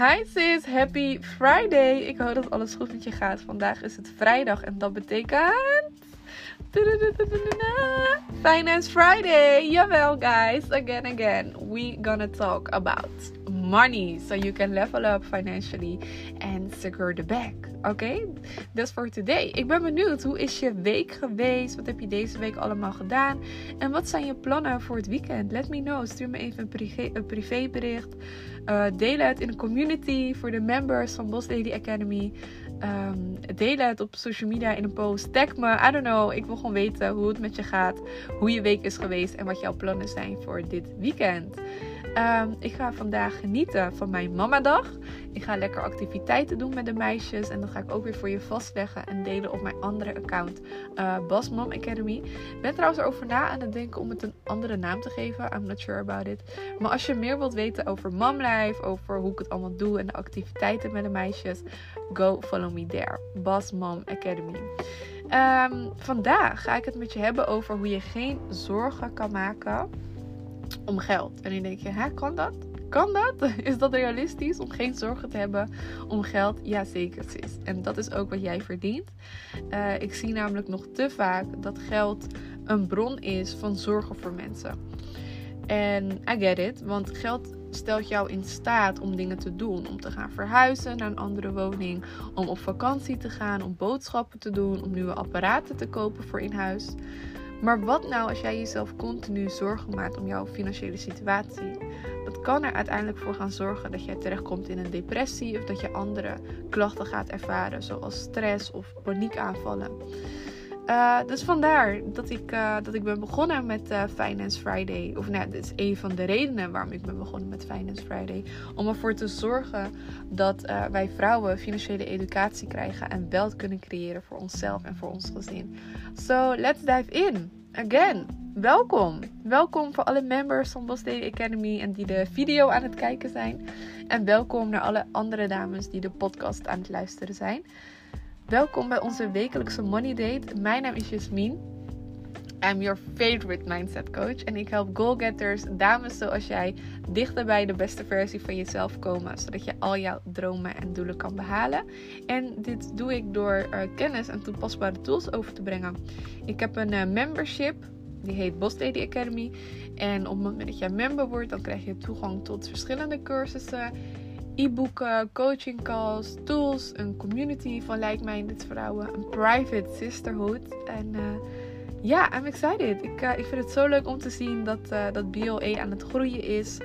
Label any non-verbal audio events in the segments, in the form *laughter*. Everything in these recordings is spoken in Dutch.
Hi sis, happy Friday. Ik hoop dat alles goed met je gaat. Vandaag is het vrijdag en dat betekent... Finance Friday. Jawel guys, again again. We gonna talk about money so you can level up financially and secure the bag. Oké, okay? that's for today. Ik ben benieuwd, hoe is je week geweest? Wat heb je deze week allemaal gedaan? En wat zijn je plannen voor het weekend? Let me know. Stuur me even een, privé, een privébericht. Uh, deel het in de community voor de members van Boss Lady Academy. Um, deel het op social media in een post. Tag me. I don't know. Ik wil gewoon weten hoe het met je gaat. Hoe je week is geweest. En wat jouw plannen zijn voor dit weekend. Um, ik ga vandaag genieten van mijn mamadag. Ik ga lekker activiteiten doen met de meisjes. En dat ga ik ook weer voor je vastleggen en delen op mijn andere account. Uh, Bas Mom Academy. Ik ben trouwens erover na aan het denken om het een andere naam te geven. I'm not sure about it. Maar als je meer wilt weten over momlife, over hoe ik het allemaal doe en de activiteiten met de meisjes, go follow me there. Bas Mom Academy. Um, vandaag ga ik het met je hebben over hoe je geen zorgen kan maken om geld. En dan denk je, hè, kan dat? Kan dat? *laughs* Is dat realistisch om geen zorgen te hebben om geld? Ja, zeker sis. En dat is ook wat jij verdient. Uh, ik zie namelijk nog te vaak dat geld een bron is van zorgen voor mensen. En I get it, want geld stelt jou in staat om dingen te doen. Om te gaan verhuizen naar een andere woning, om op vakantie te gaan, om boodschappen te doen, om nieuwe apparaten te kopen voor in huis. Maar wat nou als jij jezelf continu zorgen maakt om jouw financiële situatie? Dat kan er uiteindelijk voor gaan zorgen dat jij terechtkomt in een depressie of dat je andere klachten gaat ervaren, zoals stress of paniekaanvallen. Uh, dus vandaar dat ik, uh, dat ik ben begonnen met uh, Finance Friday. Of nou, dit is een van de redenen waarom ik ben begonnen met Finance Friday. Om ervoor te zorgen dat wij vrouwen financiële educatie krijgen en wealth kunnen creëren voor onszelf en voor ons gezin. So let's dive in. Again, welkom. Welkom voor alle members van Boss Daily Academy en die de video aan het kijken zijn. En welkom naar alle andere dames die de podcast aan het luisteren zijn. Welkom bij onze wekelijkse Money Date. Mijn naam is Jasmin. I'm your favorite mindset coach. En ik help goalgetters, dames zoals jij, dichter bij de beste versie van jezelf komen. Zodat je al jouw dromen en doelen kan behalen. En dit doe ik door uh, kennis en toepasbare tools over te brengen. Ik heb een uh, membership. Die heet Boss Lady Academy. En op het moment dat jij member wordt, dan krijg je toegang tot verschillende cursussen e-boeken, coaching calls, tools, een community van like-minded vrouwen, een private sisterhood. En uh, ja, I'm excited. Ik, uh, ik vind het zo leuk om te zien dat, uh, dat BLE aan het groeien is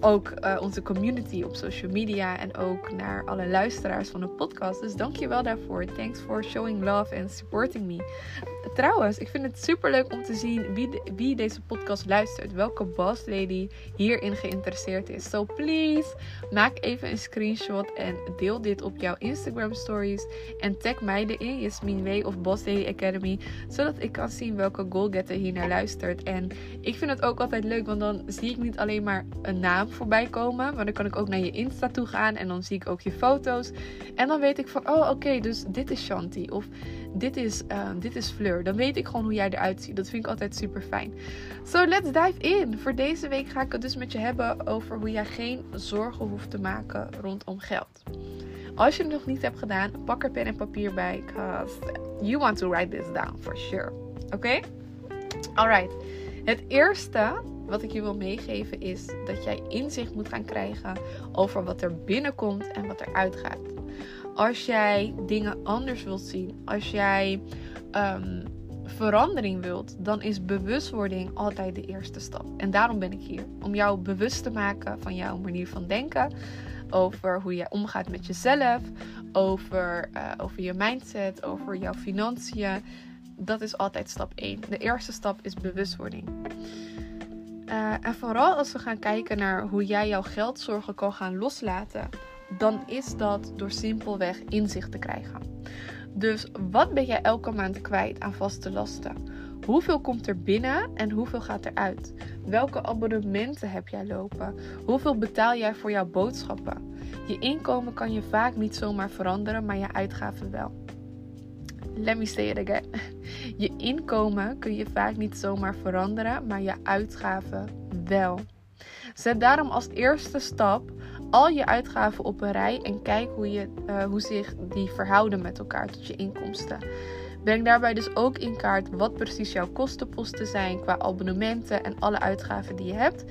ook onze community op social media en ook naar alle luisteraars van de podcast. Dus dank je wel daarvoor. Thanks for showing love and supporting me. Trouwens, ik vind het super leuk om te zien wie, wie deze podcast luistert. Welke boss lady hierin geïnteresseerd is. So please, maak even een screenshot en deel dit op jouw Instagram stories. En tag mij erin, Jasmin W of Boss Lady Academy. Zodat ik kan zien welke goalgetter hier naar luistert. En ik vind het ook altijd leuk, want dan zie ik niet alleen maar een naam voorbij komen. Maar dan kan ik ook naar je Insta toe gaan en dan zie ik ook je foto's. En dan weet ik van, oh oké, dus dit is Shanti of dit is, uh, dit is Fleur. Dan weet ik gewoon hoe jij eruit ziet. Dat vind ik altijd super fijn. So let's dive in. Voor deze week ga ik het dus met je hebben over hoe jij geen zorgen hoeft te maken rondom geld. Als je het nog niet hebt gedaan, pak er pen en papier bij. Because you want to write this down for sure. Oké? Okay? Alright. Het eerste wat ik je wil meegeven is dat jij inzicht moet gaan krijgen over wat er binnenkomt en wat er uitgaat. Als jij dingen anders wilt zien, als jij um, verandering wilt, dan is bewustwording altijd de eerste stap. En daarom ben ik hier. Om jou bewust te maken van jouw manier van denken. Over hoe jij omgaat met jezelf. Over, uh, over je mindset. Over jouw financiën. Dat is altijd stap 1. De eerste stap is bewustwording. Uh, en vooral als we gaan kijken naar hoe jij jouw geldzorgen kan gaan loslaten, dan is dat door simpelweg inzicht te krijgen. Dus wat ben jij elke maand kwijt aan vaste lasten? Hoeveel komt er binnen en hoeveel gaat er uit? Welke abonnementen heb jij lopen? Hoeveel betaal jij voor jouw boodschappen? Je inkomen kan je vaak niet zomaar veranderen, maar je uitgaven wel. Let me say it again. *laughs* Je inkomen kun je vaak niet zomaar veranderen, maar je uitgaven wel. Zet daarom als eerste stap al je uitgaven op een rij en kijk hoe, je, uh, hoe zich die verhouden met elkaar tot je inkomsten. Breng daarbij dus ook in kaart wat precies jouw kostenposten zijn qua abonnementen en alle uitgaven die je hebt.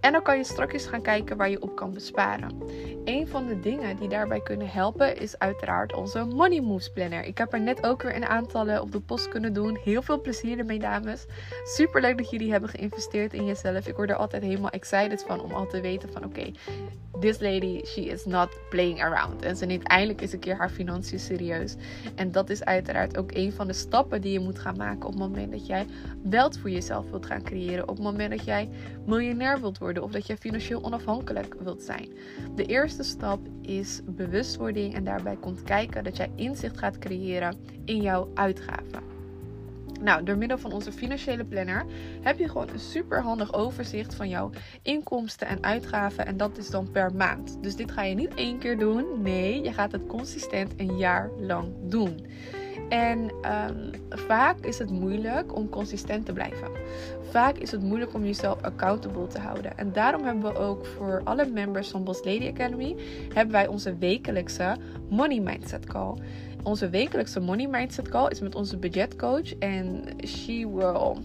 En dan kan je straks gaan kijken waar je op kan besparen. Een van de dingen die daarbij kunnen helpen is uiteraard onze Money Moves Planner. Ik heb er net ook weer een aantallen op de post kunnen doen. Heel veel plezier ermee, dames. Super leuk dat jullie hebben geïnvesteerd in jezelf. Ik word er altijd helemaal excited van om al te weten van oké, this lady, she is not playing around. En ze neemt eindelijk eens een keer haar financiën serieus. En dat is uiteraard ook een van de stappen die je moet gaan maken op het moment dat jij wealth voor jezelf wilt gaan creëren. Op het moment dat jij miljonair wilt worden of dat jij financieel onafhankelijk wilt zijn. De eerste stap is bewustwording en daarbij komt kijken dat jij inzicht gaat creëren in jouw uitgaven. Nou, door middel van onze financiële planner heb je gewoon een super handig overzicht van jouw inkomsten en uitgaven. En dat is dan per maand. Dus dit ga je niet één keer doen. Nee, je gaat het consistent een jaar lang doen. En um, vaak is het moeilijk om consistent te blijven. Vaak is het moeilijk om jezelf accountable te houden. En daarom hebben we ook voor alle members van Boss Lady Academy hebben wij onze wekelijkse Money Mindset Call. Onze wekelijkse Money Mindset Call is met onze budgetcoach. En she will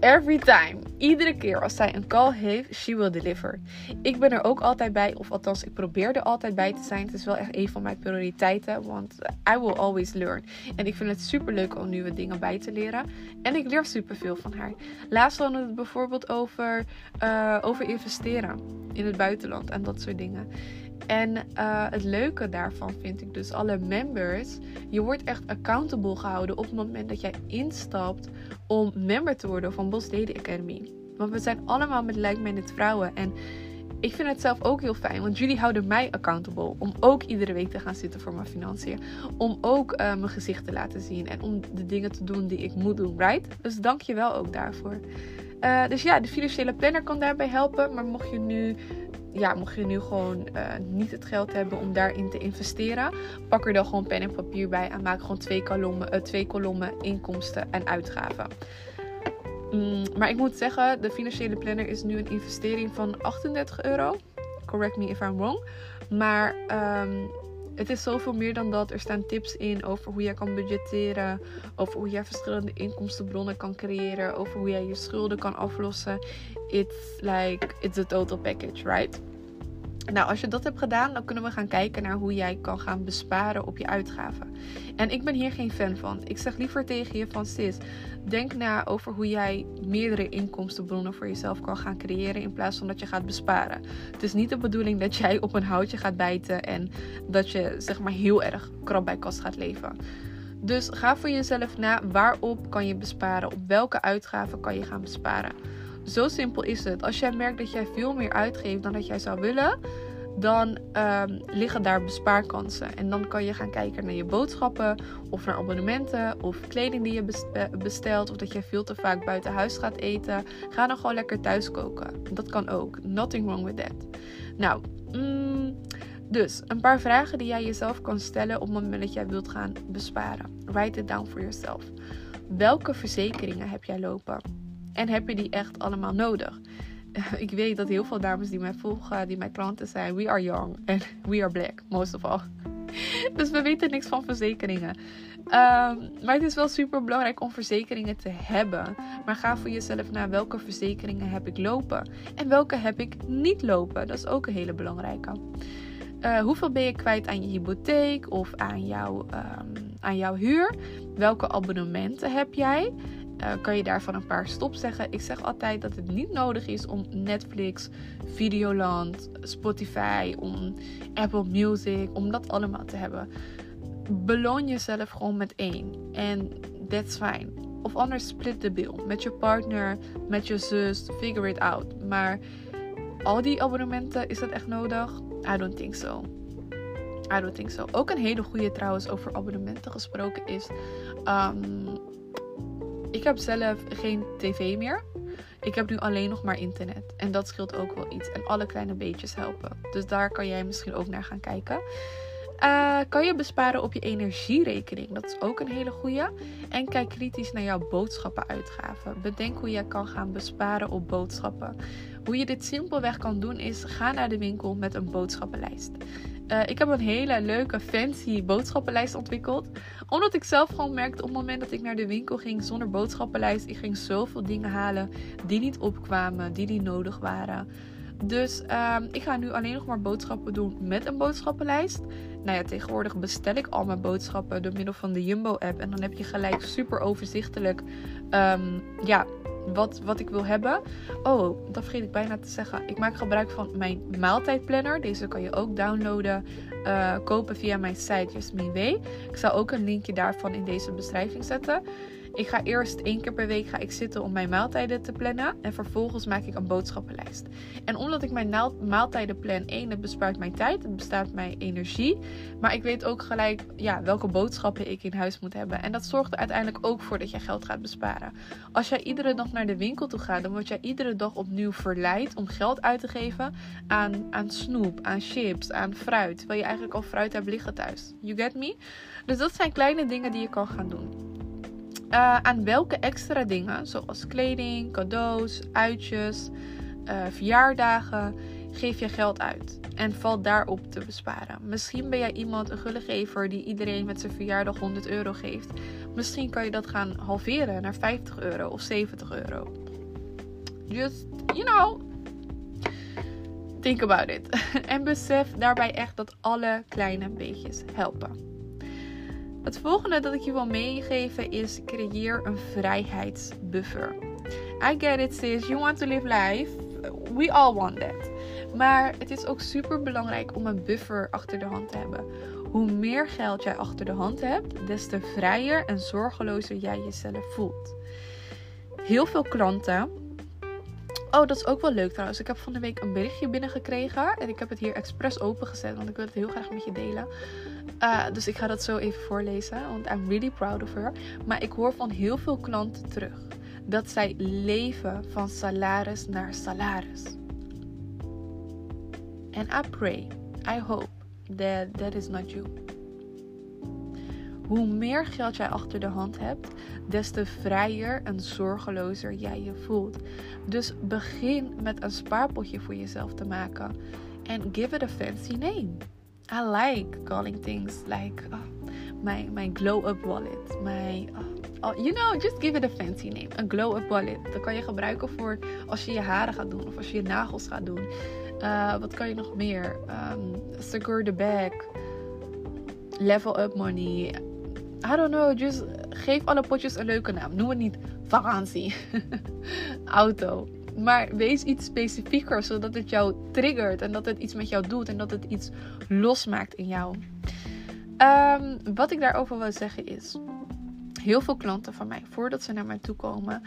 Every time. Iedere keer als zij een call heeft, she will deliver. Ik ben er ook altijd bij, of althans, ik probeer er altijd bij te zijn. Het is wel echt een van mijn prioriteiten, want I will always learn. En ik vind het super leuk om nieuwe dingen bij te leren. En ik leer super veel van haar. Laatst hadden we het bijvoorbeeld over, uh, over investeren in het buitenland en dat soort dingen. En uh, het leuke daarvan vind ik dus alle members. Je wordt echt accountable gehouden op het moment dat jij instapt om member te worden van Bos Academy. Want we zijn allemaal met like-minded vrouwen. En ik vind het zelf ook heel fijn, want jullie houden mij accountable. Om ook iedere week te gaan zitten voor mijn financiën. Om ook uh, mijn gezicht te laten zien. En om de dingen te doen die ik moet doen, right? Dus dank je wel ook daarvoor. Uh, dus ja, de financiële planner kan daarbij helpen. Maar mocht je nu ja, mocht je nu gewoon uh, niet het geld hebben om daarin te investeren, pak er dan gewoon pen en papier bij en maak gewoon twee kolommen, uh, twee kolommen inkomsten en uitgaven. Mm, maar ik moet zeggen, de financiële planner is nu een investering van 38 euro. Correct me if I'm wrong. Maar um, het is zoveel meer dan dat. Er staan tips in over hoe jij kan budgetteren, over hoe jij verschillende inkomstenbronnen kan creëren, over hoe jij je schulden kan aflossen. It's like, it's a total package, right? Nou, als je dat hebt gedaan, dan kunnen we gaan kijken naar hoe jij kan gaan besparen op je uitgaven. En ik ben hier geen fan van. Ik zeg liever tegen je van sis, denk na over hoe jij meerdere inkomstenbronnen voor jezelf kan gaan creëren in plaats van dat je gaat besparen. Het is niet de bedoeling dat jij op een houtje gaat bijten en dat je zeg maar heel erg krap bij kast gaat leven. Dus ga voor jezelf na waarop kan je besparen, op welke uitgaven kan je gaan besparen. Zo simpel is het. Als jij merkt dat jij veel meer uitgeeft dan dat jij zou willen, dan um, liggen daar bespaarkansen. En dan kan je gaan kijken naar je boodschappen of naar abonnementen of kleding die je eh, bestelt of dat je veel te vaak buiten huis gaat eten. Ga dan gewoon lekker thuis koken. Dat kan ook. Nothing wrong with that. Nou, mm, dus een paar vragen die jij jezelf kan stellen op het moment dat jij wilt gaan besparen. Write it down for yourself. Welke verzekeringen heb jij lopen? En heb je die echt allemaal nodig? Ik weet dat heel veel dames die mij volgen, die mijn klanten zijn, we are young en *laughs* we are black, most of all. *laughs* Dus we weten niks van verzekeringen. Ehm, maar het is wel super belangrijk om verzekeringen te hebben. Maar ga voor jezelf naar welke verzekeringen heb ik lopen en welke heb ik niet lopen. Dat is ook een hele belangrijke. Uh, hoeveel ben je kwijt aan je hypotheek of aan, jouw, um, aan jouw huur? Welke abonnementen heb jij? Uh, kan je daarvan een paar stop zeggen. Ik zeg altijd dat het niet nodig is om Netflix, Videoland, Spotify, om Apple Music, om dat allemaal te hebben. Beloon jezelf gewoon met één. En that's fine. Of anders split de bill. Met je partner, met je zus. Figure it out. Maar al die abonnementen, is dat echt nodig? I don't think so. I don't think so. Ook een hele goede trouwens over abonnementen gesproken is. Um, ik heb zelf geen tv meer. Ik heb nu alleen nog maar internet. En dat scheelt ook wel iets. En alle kleine beetjes helpen. Dus daar kan jij misschien ook naar gaan kijken. Uh, kan je besparen op je energierekening? Dat is ook een hele goede. En kijk kritisch naar jouw boodschappenuitgaven. Bedenk hoe je kan gaan besparen op boodschappen. Hoe je dit simpelweg kan doen is ga naar de winkel met een boodschappenlijst. Uh, ik heb een hele leuke, fancy boodschappenlijst ontwikkeld. Omdat ik zelf gewoon merkte op het moment dat ik naar de winkel ging zonder boodschappenlijst. Ik ging zoveel dingen halen die niet opkwamen, die niet nodig waren. Dus uh, ik ga nu alleen nog maar boodschappen doen met een boodschappenlijst. Nou ja, tegenwoordig bestel ik al mijn boodschappen door middel van de Jumbo-app. En dan heb je gelijk super overzichtelijk um, ja, wat, wat ik wil hebben. Oh, dat vergeet ik bijna te zeggen. Ik maak gebruik van mijn maaltijdplanner. Deze kan je ook downloaden, uh, kopen via mijn site Jasmine W. Ik zal ook een linkje daarvan in deze beschrijving zetten. Ik ga eerst één keer per week ga ik zitten om mijn maaltijden te plannen. En vervolgens maak ik een boodschappenlijst. En omdat ik mijn maaltijden plan, één, het bespaart mijn tijd. Het bestaat mijn energie. Maar ik weet ook gelijk ja, welke boodschappen ik in huis moet hebben. En dat zorgt er uiteindelijk ook voor dat je geld gaat besparen. Als jij iedere dag naar de winkel toe gaat, dan word jij iedere dag opnieuw verleid om geld uit te geven aan, aan snoep, aan chips, aan fruit. Terwijl je eigenlijk al fruit hebt liggen thuis. You get me? Dus dat zijn kleine dingen die je kan gaan doen. Uh, aan welke extra dingen, zoals kleding, cadeaus, uitjes, uh, verjaardagen, geef je geld uit? En valt daarop te besparen. Misschien ben jij iemand, een gullegever, die iedereen met zijn verjaardag 100 euro geeft. Misschien kan je dat gaan halveren naar 50 euro of 70 euro. Just, you know, think about it. *laughs* en besef daarbij echt dat alle kleine beetjes helpen. Het volgende dat ik je wil meegeven is creëer een vrijheidsbuffer. I get it sis, you want to live life. We all want that. Maar het is ook super belangrijk om een buffer achter de hand te hebben. Hoe meer geld jij achter de hand hebt, des te vrijer en zorgelozer jij jezelf voelt. Heel veel klanten Oh, dat is ook wel leuk trouwens. Ik heb van de week een berichtje binnengekregen. En ik heb het hier expres opengezet, want ik wil het heel graag met je delen. Uh, dus ik ga dat zo even voorlezen, want I'm really proud of her. Maar ik hoor van heel veel klanten terug dat zij leven van salaris naar salaris. And I pray, I hope that that is not you. Hoe meer geld jij achter de hand hebt, des te vrijer en zorgelozer jij je voelt. Dus begin met een spaarpotje voor jezelf te maken. En give it a fancy name. I like calling things like uh, my, my glow up wallet. My, uh, you know, just give it a fancy name. Een glow up wallet. Dat kan je gebruiken voor als je je haren gaat doen of als je je nagels gaat doen. Uh, wat kan je nog meer? Um, secure the bag. Level up money. I don't know, just geef alle potjes een leuke naam. Noem het niet vakantie, *laughs* auto. Maar wees iets specifieker, zodat het jou triggert en dat het iets met jou doet en dat het iets losmaakt in jou. Um, wat ik daarover wil zeggen is, heel veel klanten van mij, voordat ze naar mij toe komen,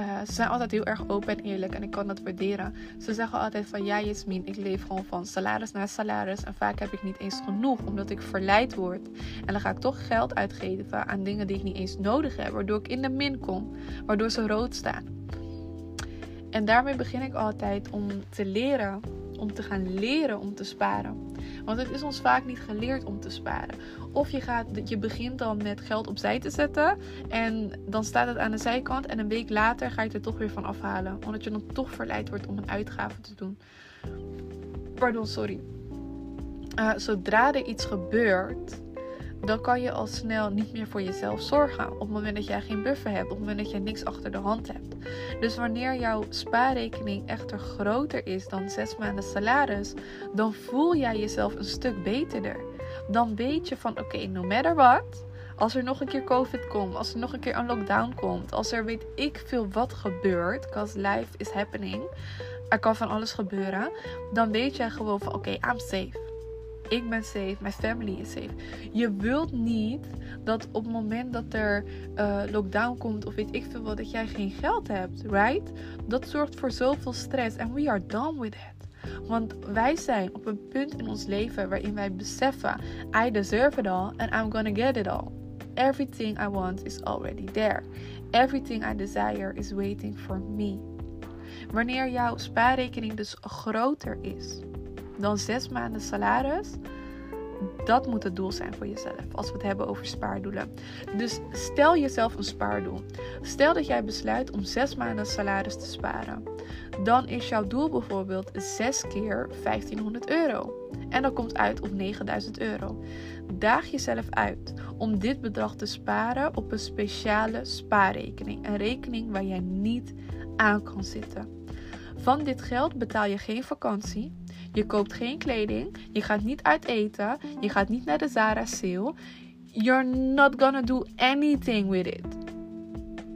uh, ze zijn altijd heel erg open en eerlijk en ik kan dat waarderen. Ze zeggen altijd van ja Jasmin, ik leef gewoon van salaris naar salaris en vaak heb ik niet eens genoeg omdat ik verleid word. En dan ga ik toch geld uitgeven aan dingen die ik niet eens nodig heb, waardoor ik in de min kom, waardoor ze rood staan. En daarmee begin ik altijd om te leren, om te gaan leren om te sparen. Want het is ons vaak niet geleerd om te sparen. Of je, gaat, je begint dan met geld opzij te zetten. En dan staat het aan de zijkant. En een week later ga je het er toch weer van afhalen. Omdat je dan toch verleid wordt om een uitgave te doen. Pardon, sorry. Uh, zodra er iets gebeurt dan kan je al snel niet meer voor jezelf zorgen. Op het moment dat jij geen buffer hebt, op het moment dat je niks achter de hand hebt. Dus wanneer jouw spaarrekening echter groter is dan zes maanden salaris, dan voel jij jezelf een stuk beterder. Dan weet je van oké, no matter what. Als er nog een keer COVID komt, als er nog een keer een lockdown komt, als er weet ik veel wat gebeurt, because life is happening, er kan van alles gebeuren, dan weet jij gewoon van oké, I'm safe ik ben safe, mijn family is safe. Je wilt niet dat op het moment dat er uh, lockdown komt of weet ik veel wat, dat jij geen geld hebt, right? Dat zorgt voor zoveel stress en we are done with it. Want wij zijn op een punt in ons leven waarin wij beseffen: I deserve it all and I'm gonna get it all. Everything I want is already there. Everything I desire is waiting for me. Wanneer jouw spaarrekening dus groter is dan zes maanden salaris, Dat moet het doel zijn voor jezelf als we het hebben over spaardoelen. Dus stel jezelf een spaardoel. Stel dat jij besluit om zes maanden salaris te sparen. Dan is jouw doel bijvoorbeeld 6 keer 1500 euro. En dat komt uit op 9000 euro. Daag jezelf uit om dit bedrag te sparen op een speciale spaarrekening. Een rekening waar jij niet aan kan zitten. Van dit geld betaal je geen vakantie. Je koopt geen kleding. Je gaat niet uit eten. Je gaat niet naar de Zara sale. You're not gonna do anything with it.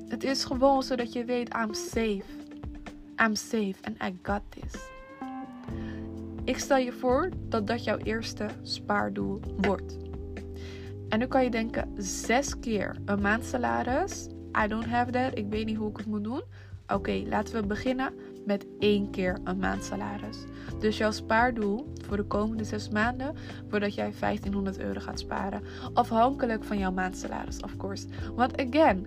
Het is gewoon zodat je weet, I'm safe. I'm safe and I got this. Ik stel je voor dat dat jouw eerste spaardoel wordt. En nu kan je denken, zes keer een maandsalaris. I don't have that. Ik weet niet hoe ik het moet doen. Oké, laten we beginnen met één keer een maandsalaris. Dus jouw spaardoel voor de komende zes maanden wordt dat jij 1500 euro gaat sparen. Afhankelijk van jouw maandsalaris, of course. Want again,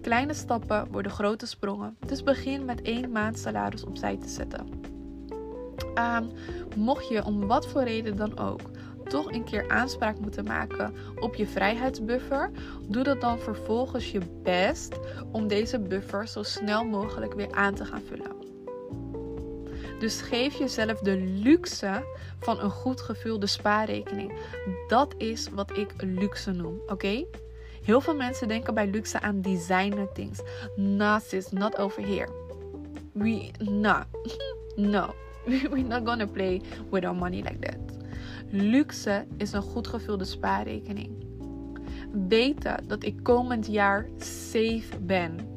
kleine stappen worden grote sprongen. Dus begin met één maandsalaris opzij te zetten. Um, mocht je om wat voor reden dan ook toch een keer aanspraak moeten maken op je vrijheidsbuffer, doe dat dan vervolgens je best om deze buffer zo snel mogelijk weer aan te gaan vullen. Dus geef jezelf de luxe van een goed gevulde spaarrekening. Dat is wat ik luxe noem, oké? Heel veel mensen denken bij luxe aan designer things. Nah, sis, not over here. We, nah, *laughs* no. *laughs* We're not gonna play with our money like that. Luxe is een goed gevulde spaarrekening. Weten dat ik komend jaar safe ben.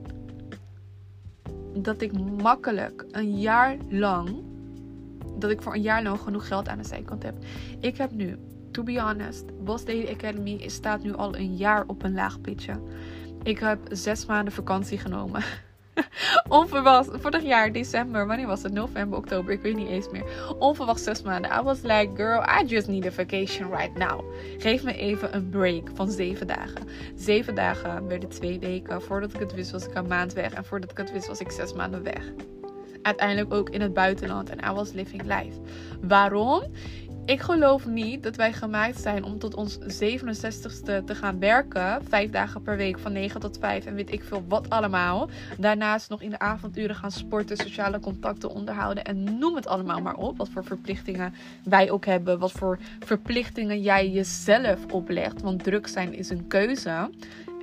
Dat ik makkelijk een jaar lang, dat ik voor een jaar lang genoeg geld aan de zijkant heb. Ik heb nu, to be honest, Boss Daily Academy staat nu al een jaar op een laag pitje. Ik heb zes maanden vakantie genomen. *laughs* *laughs* Onverwacht, vorig jaar december, wanneer was het? November, oktober, ik weet niet eens meer. Onverwacht zes maanden. I was like, girl, I just need a vacation right now. Geef me even een break van zeven dagen. Zeven dagen werden twee weken. Voordat ik het wist was ik een maand weg. En voordat ik het wist was ik zes maanden weg. Uiteindelijk ook in het buitenland. En I was living life. Waarom? Ik geloof niet dat wij gemaakt zijn om tot ons 67ste te gaan werken. Vijf dagen per week van 9 tot 5 en weet ik veel wat allemaal. Daarnaast nog in de avonduren gaan sporten, sociale contacten onderhouden en noem het allemaal maar op. Wat voor verplichtingen wij ook hebben. Wat voor verplichtingen jij jezelf oplegt. Want druk zijn is een keuze.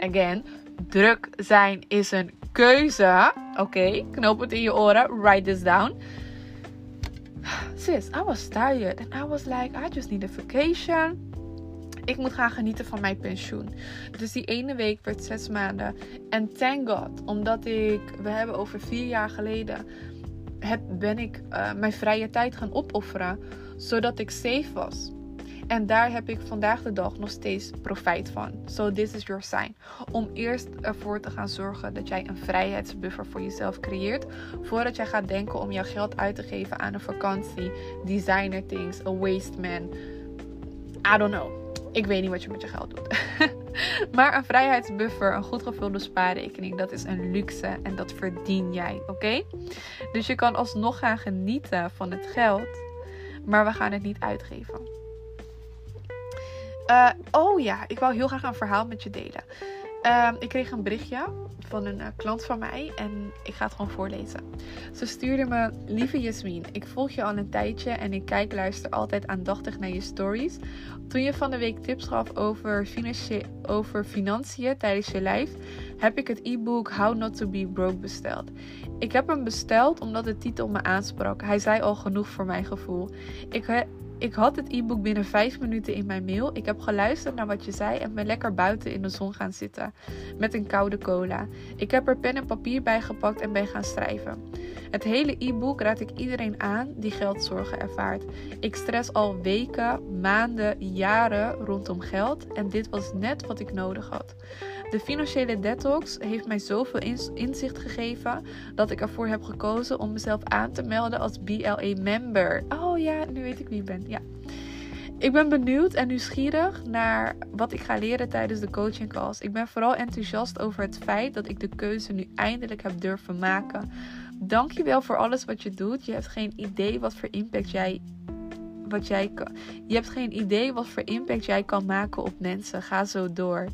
Again, druk zijn is een keuze. Oké, knoop het in je oren. Write this down sis, I was tired. And I was like, I just need a vacation. Ik moet gaan genieten van mijn pensioen. Dus die ene week werd zes maanden. En thank God, omdat ik, we hebben over vier jaar geleden, heb, ben ik uh, mijn vrije tijd gaan opofferen. Zodat ik safe was. En daar heb ik vandaag de dag nog steeds profijt van. So this is your sign. Om eerst ervoor te gaan zorgen dat jij een vrijheidsbuffer voor jezelf creëert. Voordat jij gaat denken om jouw geld uit te geven aan een vakantie, designer things, a waste man. I don't know. Ik weet niet wat je met je geld doet. *laughs* maar een vrijheidsbuffer, een goed gevulde spaarrekening, dat is een luxe en dat verdien jij, oké? Dus je kan alsnog gaan genieten van het geld, maar we gaan het niet uitgeven. Uh, oh ja, ik wou heel graag een verhaal met je delen. Uh, ik kreeg een berichtje van een uh, klant van mij en ik ga het gewoon voorlezen. Ze stuurde me: Lieve Jasmin, ik volg je al een tijdje en ik kijk, luister altijd aandachtig naar je stories. Toen je van de week tips gaf over, over financiën tijdens je live, heb ik het e-book How Not to Be Broke besteld. Ik heb hem besteld omdat de titel me aansprak. Hij zei al genoeg voor mijn gevoel. Ik, ik had het e-book binnen 5 minuten in mijn mail. Ik heb geluisterd naar wat je zei en ben lekker buiten in de zon gaan zitten. Met een koude cola. Ik heb er pen en papier bij gepakt en ben gaan schrijven. Het hele e-book raad ik iedereen aan die geldzorgen ervaart. Ik stress al weken, maanden, jaren rondom geld. En dit was net wat ik nodig had. De financiële detox heeft mij zoveel inzicht gegeven dat ik ervoor heb gekozen om mezelf aan te melden als BLA member. Oh ja, nu weet ik wie ik ben. Ja. Ik ben benieuwd en nieuwsgierig naar wat ik ga leren tijdens de coaching calls. Ik ben vooral enthousiast over het feit dat ik de keuze nu eindelijk heb durven maken. Dankjewel voor alles wat je doet. Je hebt geen idee wat voor impact jij wat jij kan. Je hebt geen idee wat voor impact jij kan maken op mensen. Ga zo door.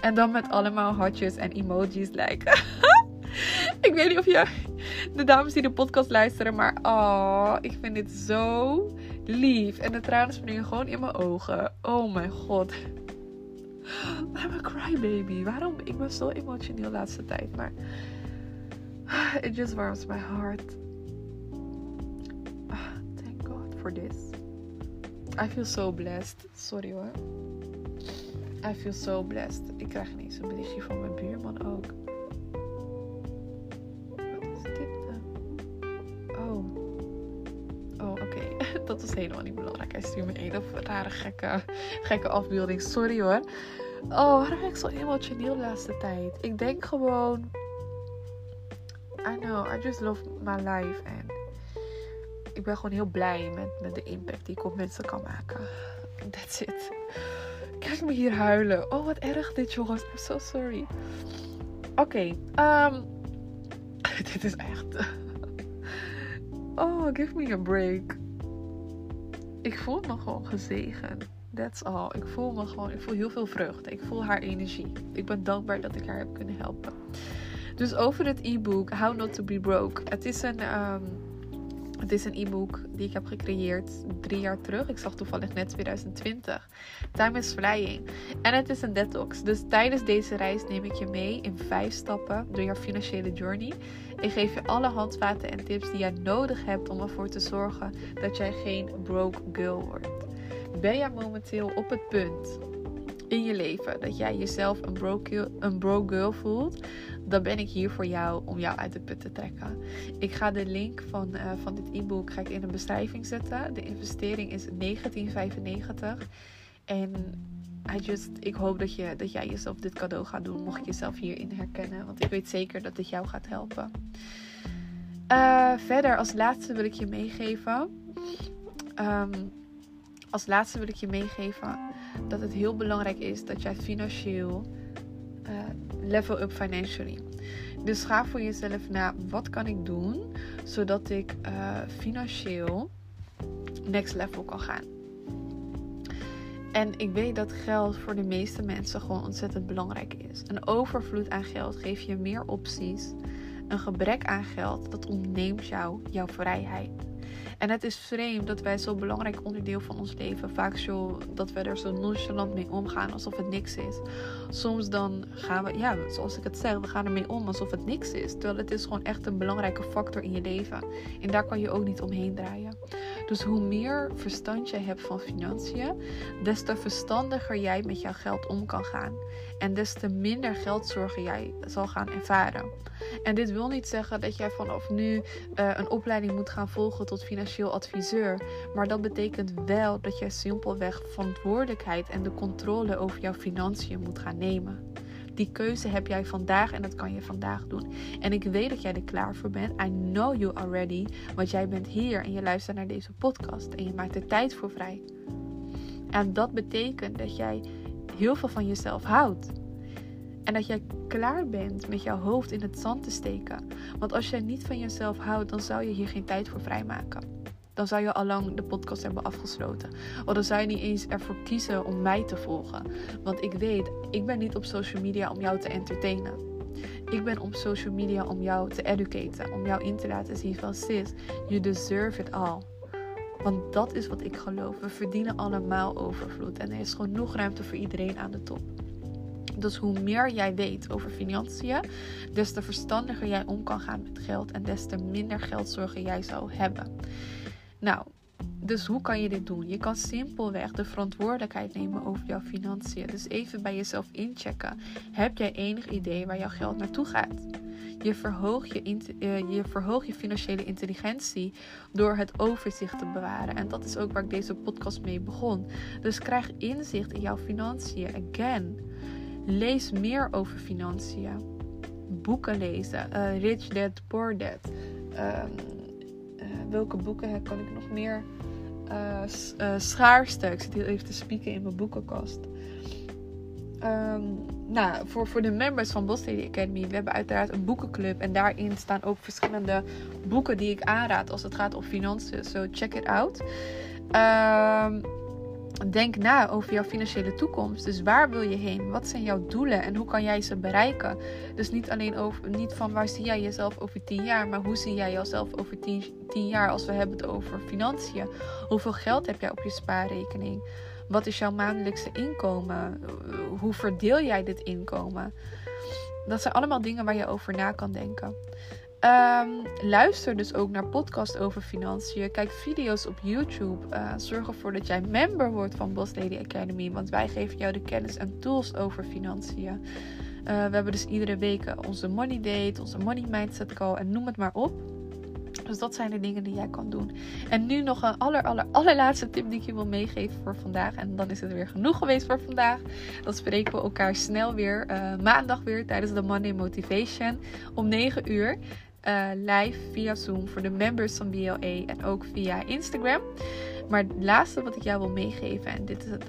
En dan met allemaal hartjes en emojis lijken. *laughs* ik weet niet of je de dames die de podcast luisteren, maar oh, ik vind dit zo lief. En de tranen springen gewoon in mijn ogen. Oh mijn god. I'm a crybaby. Waarom? Ik ben zo emotioneel de laatste tijd. Maar it just warms my heart. Ah, thank God for this. I feel so blessed. Sorry hoor. I feel so blessed. Ik krijg ineens een berichtje van mijn buurman ook. *laughs* dat is helemaal niet belangrijk. Hij stuurt me of rare gekke, gekke afbeelding. Sorry hoor. Oh, waarom ben ik zo emotioneel de laatste tijd? Ik denk gewoon... I know, I just love my life. En ik ben gewoon heel blij met, met de impact die ik op mensen kan maken. That's it. Kijk me hier huilen. Oh, wat erg dit, jongens. I'm so sorry. Oké, um, *laughs* dit is echt... oh, give me a break ik voel me gewoon gezegend. That's all. Ik voel me gewoon, ik voel heel veel vreugde. Ik voel haar energie. Ik ben dankbaar dat ik haar heb kunnen helpen. Dus over het e-book How Not to Be Broke. Het is een, um, het is een e-book die ik heb gecreëerd drie jaar terug. Ik zag toevallig net 2020. Time is flying. En het is een detox. Dus tijdens deze reis neem ik je mee in vijf stappen door jouw financiële journey. Ik geef je alle handvaten en tips die jij nodig hebt om ervoor te zorgen dat jij geen broke girl wordt. Ben jij momenteel op het punt in je leven dat jij jezelf een broke, een broke girl voelt, dan ben ik hier voor jou om jou uit de put te trekken. Ik ga de link van, uh, van dit e-book in de beschrijving zetten. De investering is 1995. En Just, ik hoop dat, je, dat jij jezelf dit cadeau gaat doen. Mocht je jezelf hierin herkennen. Want ik weet zeker dat dit jou gaat helpen. Uh, verder, als laatste wil ik je meegeven. Um, als laatste wil ik je meegeven dat het heel belangrijk is dat jij financieel uh, level up financially. Dus ga voor jezelf na, wat kan ik doen zodat ik uh, financieel next level kan gaan. En ik weet dat geld voor de meeste mensen gewoon ontzettend belangrijk is. Een overvloed aan geld geeft je meer opties. Een gebrek aan geld, dat ontneemt jou jouw vrijheid. En het is vreemd dat wij zo'n belangrijk onderdeel van ons leven vaak zo dat we er zo nonchalant mee omgaan alsof het niks is. Soms dan gaan we, ja, zoals ik het zeg, we gaan ermee om alsof het niks is. Terwijl het is gewoon echt een belangrijke factor in je leven. En daar kan je ook niet omheen draaien. Dus hoe meer verstand je hebt van financiën, des te verstandiger jij met jouw geld om kan gaan. En des te minder geldzorgen jij zal gaan ervaren. En dit wil niet zeggen dat jij vanaf nu uh, een opleiding moet gaan volgen tot financieel adviseur. Maar dat betekent wel dat jij simpelweg verantwoordelijkheid en de controle over jouw financiën moet gaan nemen. Die keuze heb jij vandaag en dat kan je vandaag doen. En ik weet dat jij er klaar voor bent. I know you already. Want jij bent hier en je luistert naar deze podcast en je maakt er tijd voor vrij. En dat betekent dat jij heel veel van jezelf houdt. En dat jij klaar bent met jouw hoofd in het zand te steken. Want als jij niet van jezelf houdt, dan zou je hier geen tijd voor vrijmaken. Dan zou je al lang de podcast hebben afgesloten. Of dan zou je niet eens ervoor kiezen om mij te volgen. Want ik weet, ik ben niet op social media om jou te entertainen. Ik ben op social media om jou te educaten. Om jou in te laten zien van sis, you deserve it all. Want dat is wat ik geloof. We verdienen allemaal overvloed. En er is genoeg ruimte voor iedereen aan de top. Dus hoe meer jij weet over financiën, des te verstandiger jij om kan gaan met geld en des te minder geldzorgen jij zou hebben. Nou, dus hoe kan je dit doen? Je kan simpelweg de verantwoordelijkheid nemen over jouw financiën. Dus even bij jezelf inchecken. Heb jij enig idee waar jouw geld naartoe gaat? Je verhoogt je, uh, je, je financiële intelligentie door het overzicht te bewaren. En dat is ook waar ik deze podcast mee begon. Dus krijg inzicht in jouw financiën. Again, lees meer over financiën. Boeken lezen. Uh, Rich Dad, Poor Dad. Um, welke boeken kan ik nog meer? Uh, uh, schaarste. Ik zit hier even te spieken in mijn boekenkast. Um, nou, voor, voor de members van Lady Academy, we hebben uiteraard een boekenclub. En daarin staan ook verschillende boeken die ik aanraad als het gaat om financiën. So check it out. Ehm, denk na over jouw financiële toekomst. Dus waar wil je heen? Wat zijn jouw doelen en hoe kan jij ze bereiken? Dus niet alleen over, niet van waar zie jij jezelf over 10 jaar, maar hoe zie jij jezelf over 10 jaar als we hebben het over financiën? Hoeveel geld heb jij op je spaarrekening? Wat is jouw maandelijkse inkomen? Hoe verdeel jij dit inkomen? Dat zijn allemaal dingen waar je over na kan denken. Um, luister dus ook naar podcasts over financiën. Kijk video's op YouTube. Uh, zorg ervoor dat jij member wordt van Boss Lady Academy. Want wij geven jou de kennis en tools over financiën. Uh, we hebben dus iedere week onze money date, onze money mindset call en noem het maar op. Dus dat zijn de dingen die jij kan doen. En nu nog een aller, aller, allerlaatste tip die ik je wil meegeven voor vandaag. En dan is het weer genoeg geweest voor vandaag. Dan spreken we elkaar snel weer. Maandag weer tijdens de Monday Motivation om 9 uur. Uh, live via Zoom voor de members van BLE en ook via Instagram. Maar het laatste wat ik jou wil meegeven, en dit is het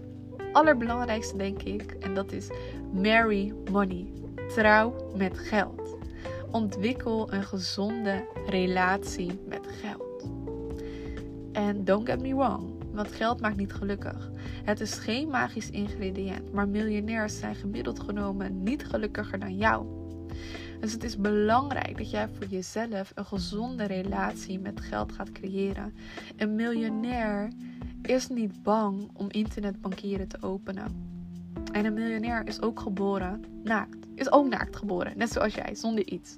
allerbelangrijkste denk ik, en dat is marry money. Trouw met geld. Ontwikkel een gezonde relatie met geld. En don't get me wrong, want geld maakt niet gelukkig. Het is geen magisch ingrediënt, maar miljonairs zijn gemiddeld genomen niet gelukkiger dan jou. Dus het is belangrijk dat jij voor jezelf een gezonde relatie met geld gaat creëren. Een miljonair is niet bang om internetbankieren te openen. En een miljonair is ook geboren naakt. Is ook naakt geboren, net zoals jij, zonder iets.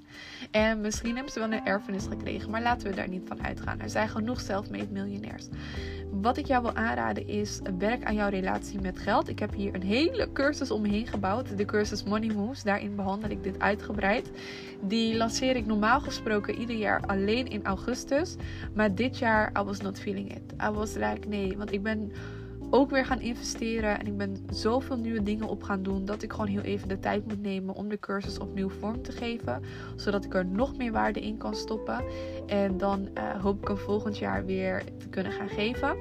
En misschien hebben ze wel een erfenis gekregen, maar laten we daar niet van uitgaan. Er zijn genoeg self-made miljonairs. Wat ik jou wil aanraden is, werk aan jouw relatie met geld. Ik heb hier een hele cursus omheen gebouwd. De cursus Money Moves. Daarin behandel ik dit uitgebreid. Die lanceer ik normaal gesproken ieder jaar alleen in augustus. Maar dit jaar, I was not feeling it. I was like, nee, want ik ben ook weer gaan investeren. En ik ben zoveel nieuwe dingen op gaan doen. Dat ik gewoon heel even de tijd moet nemen om de cursus opnieuw vorm te geven. Zodat ik er nog meer waarde in kan stoppen. En dan uh, hoop ik hem volgend jaar weer te kunnen gaan geven.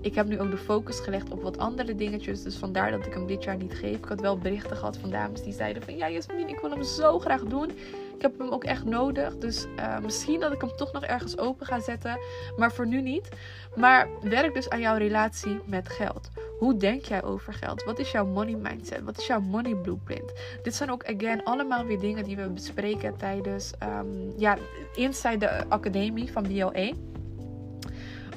Ik heb nu ook de focus gelegd op wat andere dingetjes. Dus vandaar dat ik hem dit jaar niet geef. Ik had wel berichten gehad van dames die zeiden van... Ja Jasmin, ik wil hem zo graag doen. Ik heb hem ook echt nodig. Dus uh, misschien dat ik hem toch nog ergens open ga zetten. Maar voor nu niet. Maar werk dus aan jouw relatie met geld. Hoe denk jij over geld? Wat is jouw money mindset? Wat is jouw money blueprint? Dit zijn ook, again, allemaal weer dingen die we bespreken tijdens... Um, ja, inside de academie van BLE.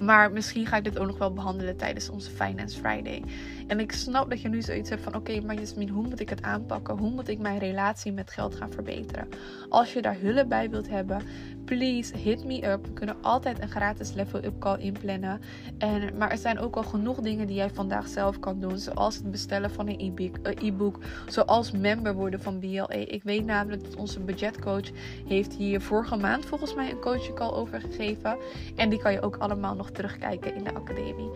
Maar misschien ga ik dit ook nog wel behandelen tijdens onze Finance Friday. En ik snap dat je nu zoiets hebt van: oké, maar Jasmin, hoe moet ik het aanpakken? Hoe moet ik mijn relatie met geld gaan verbeteren? Als je daar hulp bij wilt hebben, please hit me up. We kunnen altijd een gratis level-up call inplannen. En, maar er zijn ook al genoeg dingen die jij vandaag zelf kan doen, zoals het bestellen van een eh, e-book, zoals member worden van BLE. Ik weet namelijk dat onze budgetcoach heeft hier vorige maand volgens mij een coaching call over gegeven. En die kan je ook allemaal nog terugkijken in de academie.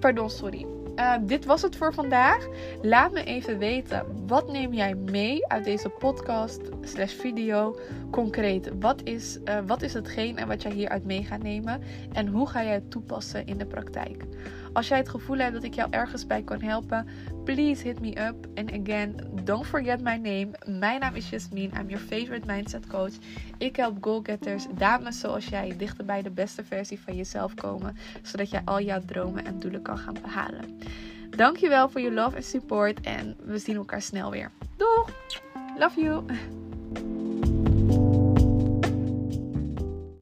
Pardon, sorry. Uh, dit was het voor vandaag. Laat me even weten, wat neem jij mee uit deze podcast slash video concreet? Wat is, uh, wat is hetgeen en wat jij hieruit mee gaat nemen? En hoe ga jij het toepassen in de praktijk? Als jij het gevoel hebt dat ik jou ergens bij kan helpen, please hit me up. And again, don't forget my name. Mijn naam is Jasmine. I'm your favorite mindset coach. Ik help goalgetters, dames zoals jij, dichter bij de beste versie van jezelf komen, zodat jij al jouw dromen en doelen kan gaan behalen. Dankjewel voor je love en support en we zien elkaar snel weer. Doeg! Love you!